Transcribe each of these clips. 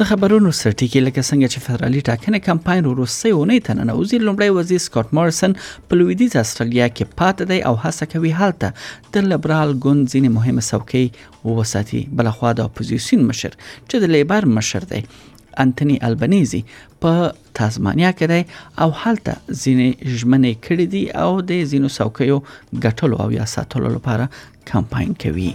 د خبرونو سرټیکی لکه څنګه چې فدرالي ټاکنې کمپاین وروستۍ اونۍ ته ننوځي لومړی وزیر سکاټ مارسن په لویدیځ استرالیا کې پاتې دی او هڅه کوي هلته د لیبرال ګوند ځینې مهمه څوکۍ وساتي بلخوا د اپوزیسیون مشر چې د لیبر مشر دی انټونی البنيزي په تازمانیا کې دی او هلته ځینې ژمنې کړې دي او د ځینو څوکیو ګټلو او یا ساتلو لپاره کمپاین کوي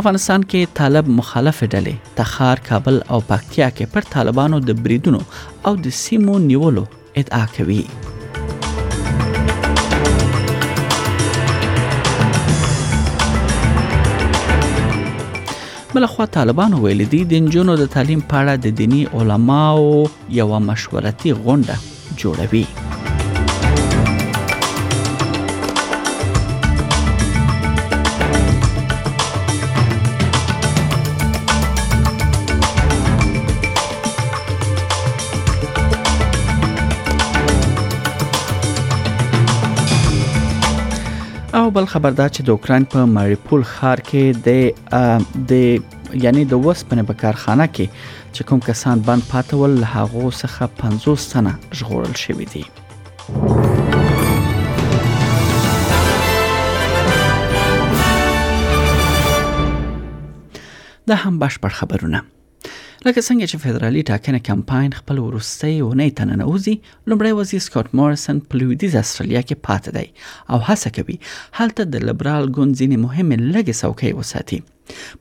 افغانستان کې طالب مخالف ډلې تخار کابل او پکتیا کې پر طالبانو د بریدونو او د سیمو نیولو ادعا کوي بلخوا طالبانو ویل دي د نجونو د تعلیم په اړه د دینی علماو یو مشورتي غونډه جوړوي او بل خبر دا چې د اوکران په ماریپول ښار کې د د یعنی د وسپنې په کارخانه کې چې کوم کسان بند پاتې ول له هغو څخه 50 تنه ژغورل شوي دي دا هم بشپړ خبرونه لکه څنګه چې فدرالي ټاکنې کمپاین خپل وروستۍ اونۍ ته ننوځي لومړی وزیر سکاټ مورسن په لویدیځ استرالیا کې پاتې دی او هڅه کوي هلته د لیبرال ګوند ځینې مهمې لږې څوکۍ وساتي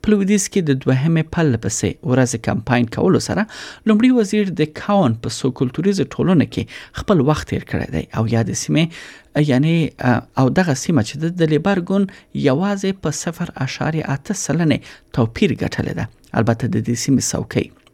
په لویدیځ کې د دوهمې پرله پسې ورځې کمپاین کولو سره لومړي وزیر د کاون په سو کلتوریزه ټولنه کې خپل وخت تیر کړی دی او یاد سیمه یعنی او دغه سیمه چې د لیبر ګوند یوازې په 0.8 سلنه توپیر ګټلې ده البته د دې سیمې څوکۍ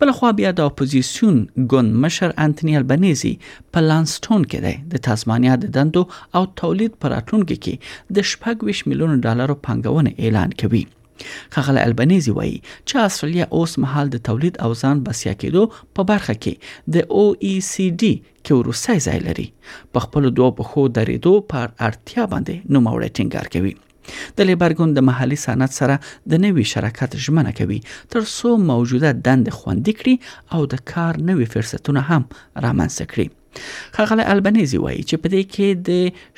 بلخوا بیا د اپوزیسیون ګوند مشر انتنی البنیزی په لانسټون کې دی د تازمانیا د دندو او تولید پر راتلونکي کې د 26 میلیون ډالرو پانګونه اعلان کوي خغل البنیزی وایي چې استرالیا اوس مهال د تولید او ځان بسیا کېدو په برخه کې د او ای سی ډي کې وروستی ځای لري په خپل دوه پښو درېدو پر اړتیا باندې نوموړی ټینګار کوي د لیبر ګوند د محلي صنعت سره د نوي شراکت ژمنه کوي تر څو موجوده دندې خوندي کړي او د کار نوي فرصتونه هم رامنځته کړي خغله البنيزي وایي چې په دې کې د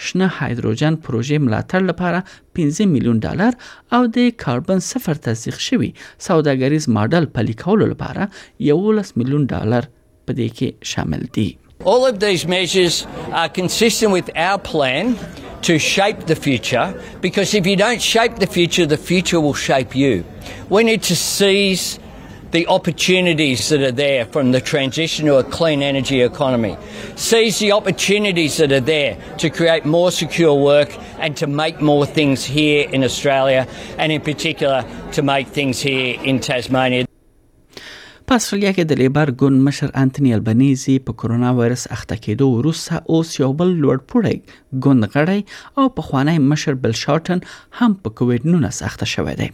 شنه هایدروجن پروژې ملاتړ لپاره 15 میلیون ډالر او د کاربن صفر تصدیق شوی سوداګریز ماډل پلي کولو لپاره 11 میلیون ډالر دې کې شامل دي All of these measures are consistent with our plan to shape the future because if you don't shape the future, the future will shape you. We need to seize the opportunities that are there from the transition to a clean energy economy. Seize the opportunities that are there to create more secure work and to make more things here in Australia and in particular to make things here in Tasmania. په استرالیا کې د لیبر ګوند مشر انټونی البنیزي په کورونا وایرس اخته کېدو وروسته اوس یو بل لوړپوړی ګوند غړی او په خوانی مشر بل شارټن هم په کووید 19 اخته شوی دی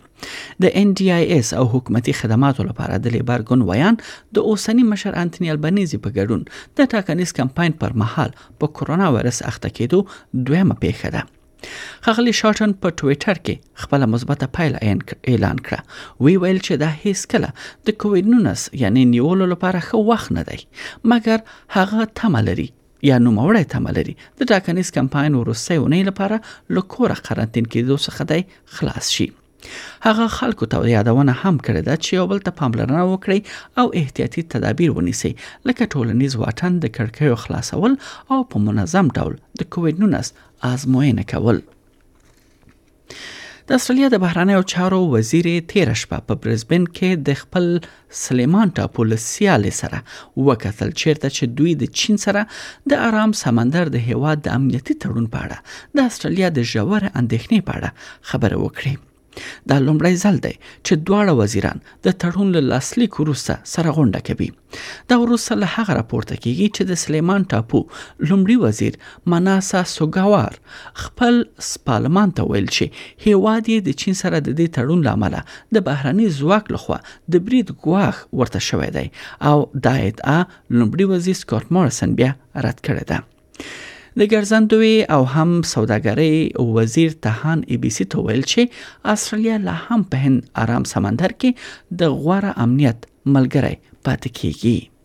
د ان ډي آی اس او حکومتي خدماتو لپاره د لیبر ګوند ویان د اوسنی مشر انټونی البنیزي په ګډون د ټاکنیز کمپاین پر مهال په کورونا وایرس اخته کېدو دویمه پیښه ده ښاغلي شارټن په ټویټر کې خپل مثبته پایله اعلان کړه وی ویل چې دا هیڅ کله د کووید 19 یعنی نیولو لپاره خو وخت نه دی مګر هغه تمه لري یا نوموړی تمه لري د ټاکنیز کمپاین وروستۍ اونۍ لپاره له کوره قرنطین کېدو څخه دی خلاص شي هغه خلکو ته یادونه هم کړې ده چې یو بل ته پاملرنه وکړي او احتیاطي تدابیر ونیسي لکه ټولنیز واټن د کړکیو خلاصول او په منظم ډول د کووید 19 آزموینه کول د استرالیا د بهرانیو چارو وزیر تیر شپه په برزبن کې د خپل سلیمان ټاپو له سیالې سره وکتل، چېرته چې دوی د چین سره د ارام سمندر د هېواد د امنیتي تړون په اړه د اسټرالیا د ژورې اندېښنې په اړه خبرې وکړې. دا لومړی ځل دی چې دواړه وزیران د تړون له لاسلیک وروسته سره غونډه کوي. دا وروسته له هغه راپورته کېږي چې د سلیمان ټاپو لومړي وزیر مناسا سوګاوار خپل سپالمان ته ویل چې هېواد یې د چین سره د دې تړون له امله د بهرني ځواک لخوا د برید ګواښ ورته شوی دی او دا ادعا لومړي وزیر سکاټ مارسن بیا رد کړې ده د ګرځندوی او هم سوداګرۍ وزیر تهان ای بي سي ته ویل چې استرالیا لا هم په هند آرام سمندر کې د غوړه امنیت ملګری پاتې کیږي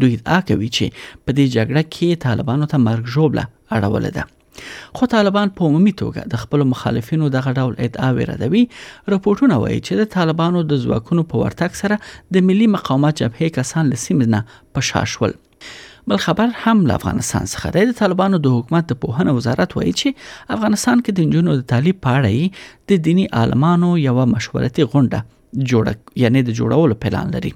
دوی ادعا کوي چې په دې جګړه کې طالبانو ته مرګ ژوبله اړولې ده خو طالبان په عمومي توګه د خپل مخالفینو دغه ډول ادعاوې ردوي رپورټونه وایي چې د طالبانو د ځواکونو په ورتګ سره د ملي مقاومت جبهې کسان له سیمې نه پشاشول بل خبر هم له افغانستان څخه دی د طالبانو د حکومت د پوهنې وزارت وایي چې افغانستان کې د نجونو د تعلیم په اړه د دینی عالمانو یو مشورتي غونډه جوړ یعنی د جوړولو پلان لري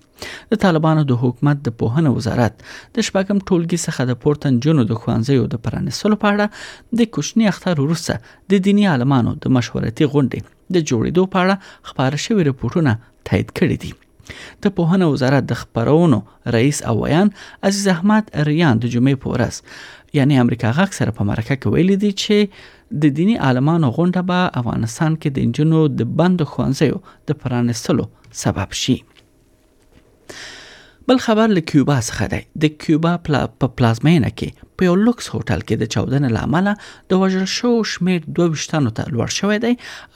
د طالبانو د حکومت د پوهنې وزارت د شپږم ټولګي څخه د پورته نجونو د ښوونځیو د پرانیستلو په اړه د کوچنی اختر وروسته د دینی عالمانو د مشورتي غونډې د جوړېدو په اړه خبره شوی رپورټونه تایید کړي دي د پوهنې وزارت د خبرونو رئیس او ویان عزیز احمد ریان د جمعې په ورځ یعنی امریکا غاک سره په مرکه کې ویلي دي چې د دیني عالمانو غونډه به افغانستان کې د نجونو د بندو ښوونځیو د پرانیستلو سبب شي. بل خبر له کیوبا څخه دی د کیوبا پلا په پلازمینه کې په یو لوکس هوټل کې د چاودنې لامل د وژل شو شمیر 22 تنو ته لوړ شوی دی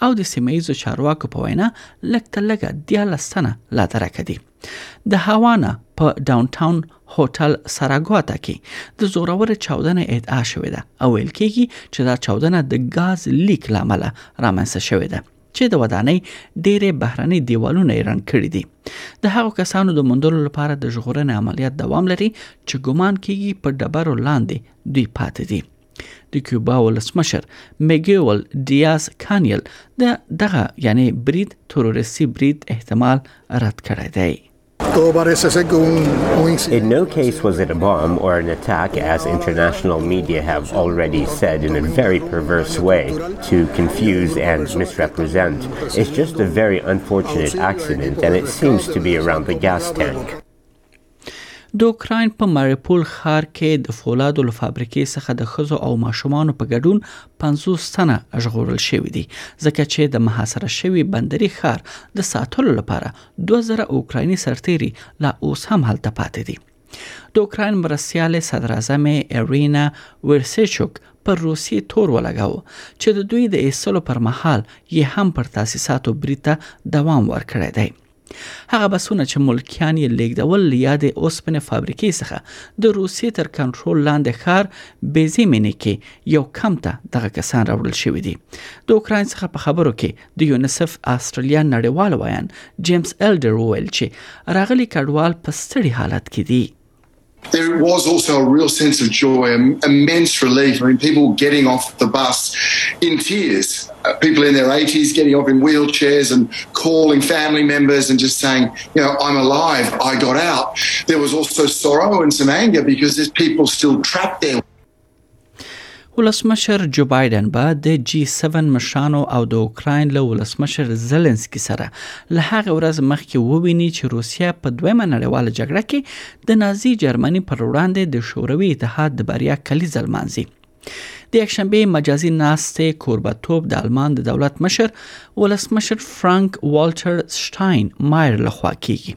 او د سیمه ایزو چارواکو په وینا لکته لګه 14 تنه لا درکه دي د هاوانا په ډاون ټاون هوټل سراګواتا کې د زورور چاودنې ادعا شوې ده او ویل کېږي چې دا چاودنه د غاز لیک لامل رامنځته شوې ده چې د ودانۍ ډېرې بهرنۍ دیوالونه یې رنګ کړي دي د هغو کسانو د موندلو لپاره د ژغورنې عملیات دوام لري چې ګومان کېږي په ډبرو لاندې دوی پاتې دي د کیوبا ولسمشر میګیول ډیاس کانیل د دغه یعنی برید تروریستي برید احتمال رد کړی دی In no case was it a bomb or an attack, as international media have already said in a very perverse way to confuse and misrepresent. It's just a very unfortunate accident, and it seems to be around the gas tank. د اوکراین په ماریپول ښار کې د فولادو له فابریکې څخه د خزو او ماشومانو په ګډون 50 تنه ژغورل شوې دي ځکه چې د محاصره شوی بندري ښار د ساتلو لپاره 2000 اوکرایني سرتیري لا اوس هم هلته پاتې دي د اوکراین مرستیال صدر اعظم ایرینا ورسیچوک پر روسیې تور ولګاوه چې د دوی د ایستلو پر مهال یې هم پر تاسیساتو بریته دوام ورکړی دی هغه بسونه چې ملکیان یې لیږدول له یادې اوسپنې فابریکې څخه د روسیې تر کنټرول لاندې ښار بیزې مینې کې یو کم ته دغه کسان راوړل شوي دي د اوکراین څخه په خبرو کې د یونیسف استرالیا نړیوال وایان جیمز الډر وویل چې راغلي کډوال په ستړي حالت کې دي there was also a real sense of joy, immense relief. I mean, people getting off the bus in tears, uh, people in their 80s getting off in wheelchairs and calling family members and just saying, you know, I'm alive, I got out. There was also sorrow and some anger because there's people still trapped there. ولسمشر جوبایډن به د جي 7 مشرانو او د اوکراین له ولسمشر زلنسکي سره له هغه ورځ مخکې وویني چې روسیه په دویمه نړیواله جګړه کې د نازي جرمني پر وړاندې د شوروي اتحاد د بریا کلیز لمانځي د یکشنبه مجازي ناستې کوربتوب د آلمان د دولت مشر ولسمشر فرانک والټر شټاین مایر لخوا کیږي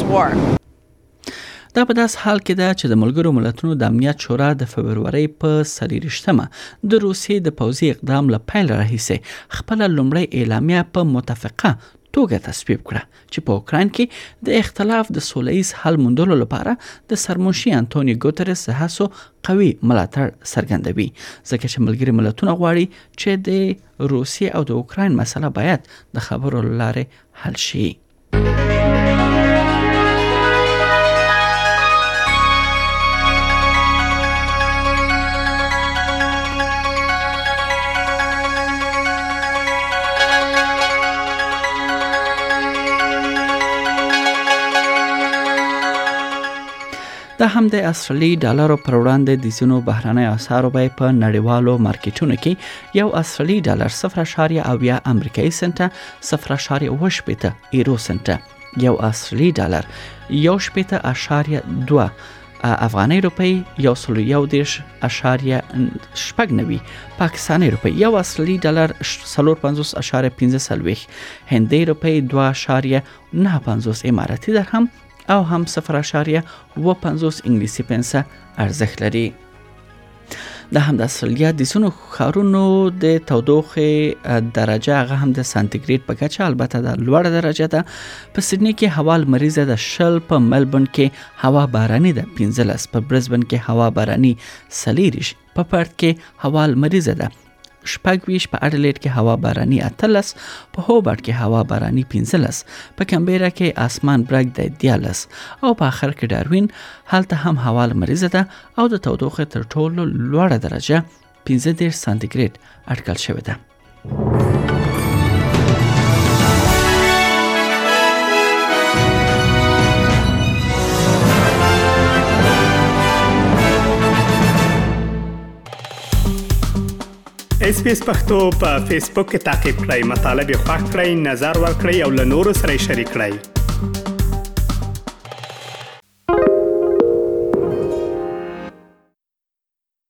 against war. دا په داس حال کې ده چې د ملګرو ملتونو د امنیت شورا د فبرورۍ په 23مه د روسیې د پوځي اقدام له پیل راهیسې خپل لومړی اعلامیه په متفقه توګه تصویب کړه چې په اوکراین کې د اختلاف د سولهییز حل موندلو لپاره د سرمنشي انټونی ګوترس هڅو قوي ملاتړ څرګندوي ځکه چې ملګري ملتونه غواړي چې د روسیې او د اوکراین مسله باید د خبرو لارې حل شي د همدې استرالی ډالر پر وړاندې د زینو بهرنۍ اسعارو بیه په نړیوالو مارکیټونو کې یو استرالی ډالر 0.8 امریکایي سنت صفر اشاریه اوه شپېته ایرو سنټه یو استرالی ډالر یو شپېته اشاریه دوه افغاني روپی یو سل یو دیش اشاریه شپږ نوي پاکستاني روپی یو استرالی ډالر سلور پنځوس اشاریه پنځه سلویخ هندي روپی دوه اشاریه نه پنځوس اماراتي درهم او هم صفر اشاریه و پنځوس انګلیسي پنسه ارزښت لري د همدا سلګیا د سونو خارونو د تودوخه درجه هغه هم د سانتیګریډ په کچه البته د لوړ درجه ده په سیدنی کې هوا مریضه ده شل په ملبون کې هوا باراني ده 15 په برزبن کې هوا باراني سلیریش په پرت کې هوا مریضه ده شپږ ویش په اډلیډ کې هوا باراني اتلس په هوبرټ کې هوا باراني پنځلس په کمبیرا کې آسمان برګ دی دیالس او په آخر کې ډاروین هلته هم هوا لمریزه ده او د تودوخې تر ټولو لوړه درجه 15 سانتیګریډ اټکل شوې ده اس پی اس پختو په فیسبوک کې تا کې پلی مطلب یو فاک کړئ نظر ور کړئ او له نورو سره شریک کړئ